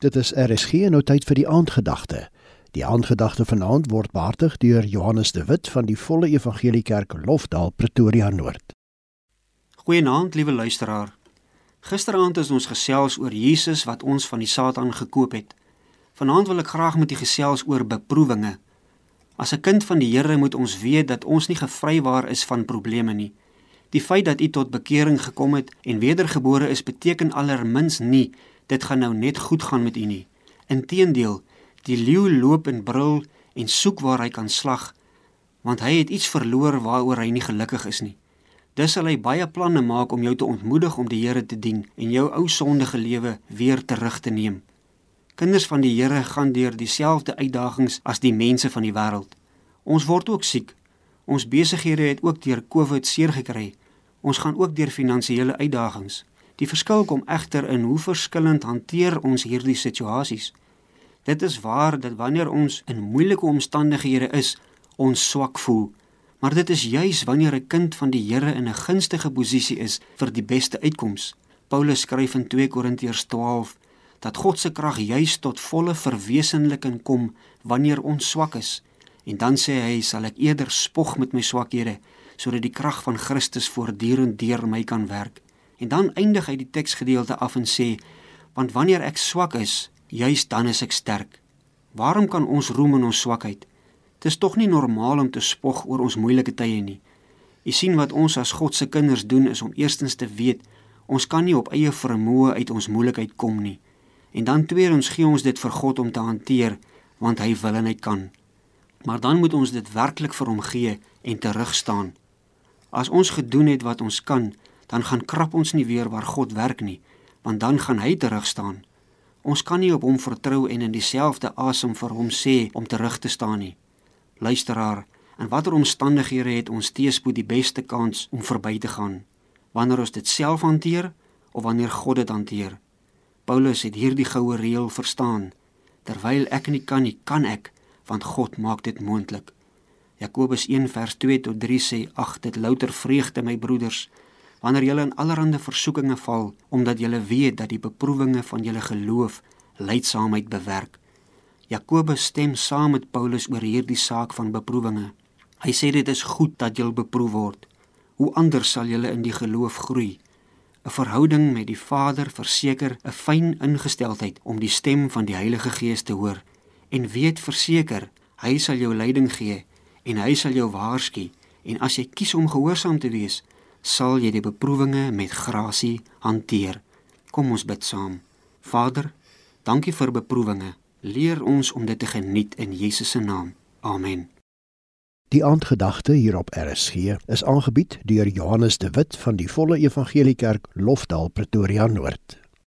Dit is RSG nou tyd vir die aandgedagte. Die aandgedagte vanaand word behartig deur Johannes de Wit van die Volle Evangelie Kerk Lofdal Pretoria Noord. Goeienaand, liewe luisteraar. Gisteraand is ons gesels oor Jesus wat ons van die Satan gekoop het. Vanaand wil ek graag met u gesels oor beproewinge. As 'n kind van die Here moet ons weet dat ons nie gevrywaar is van probleme nie. Die feit dat u tot bekering gekom het en wedergebore is beteken allermins nie dit gaan nou net goed gaan met u nie. Inteendeel, die leeu loop en brul en soek waar hy kan slag, want hy het iets verloor waaroor hy nie gelukkig is nie. Dis sal hy baie planne maak om jou te ontmoedig om die Here te dien en jou ou sondige lewe weer terug te neem. Kinders van die Here gaan deur dieselfde uitdagings as die mense van die wêreld. Ons word ook siek. Ons besighede het ook deur COVID seer gekry. Ons gaan ook deur finansiële uitdagings. Die verskil kom egter in hoe verskillend hanteer ons hierdie situasies. Dit is waar dat wanneer ons in moeilike omstandighede is, ons swak voel. Maar dit is juis wanneer 'n kind van die Here in 'n gunstige posisie is vir die beste uitkoms. Paulus skryf in 2 Korintiërs 12 dat God se krag juis tot volle verwesenliking kom wanneer ons swak is. En dan sê hy, sal ek eerder spog met my swakhede sodat die krag van Christus voortdurend deur my kan werk. En dan eindig hy die teksgedeelte af en sê: "Want wanneer ek swak is, juis dan is ek sterk." Waarom kan ons roem in ons swakheid? Dit is tog nie normaal om te spog oor ons moeilike tye nie. U sien wat ons as God se kinders doen is om eerstens te weet ons kan nie op eie vermoë uit ons moeilikheid kom nie. En dan tweedens gee ons dit vir God om te hanteer want hy wil en hy kan. Maar dan moet ons dit werklik vir hom gee en terug staan. As ons gedoen het wat ons kan, dan gaan krap ons nie weer waar God werk nie, want dan gaan hy terug staan. Ons kan nie op hom vertrou en in dieselfde asem vir hom sê om terug te staan nie. Luisteraar, in watter omstandighede het ons teespoed die beste kans om verby te gaan? Wanneer ons dit self hanteer of wanneer God dit hanteer? Paulus het hierdie goue reël verstaan. Terwyl ek nie kan nie, kan ek, want God maak dit moontlik. Jakobus 1 vers 2 tot 3 sê: "Ag, dit louter vreugde my broeders, wanneer julle in allerlei versoekinge val, omdat julle weet dat die beproewinge van julle geloof lydsaamheid bewerk. Jakobus stem saam met Paulus oor hierdie saak van beproewinge. Hy sê dit is goed dat jy beproef word. Hoe anders sal jy in die geloof groei? 'n Verhouding met die Vader verseker 'n fyn ingesteldheid om die stem van die Heilige Gees te hoor en weet verseker hy sal jou leiding gee en hy sal jou waarsku en as jy kies om gehoorsaam te wees, sal jy die beproewinge met grasie hanteer. Kom ons bid saam. Vader, dankie vir beproewinge. Leer ons om dit te geniet in Jesus se naam. Amen. Die aandgedagte hier op RSG is aangebied deur Johannes de Wit van die Volle Evangelie Kerk Lofdal Pretoria Noord.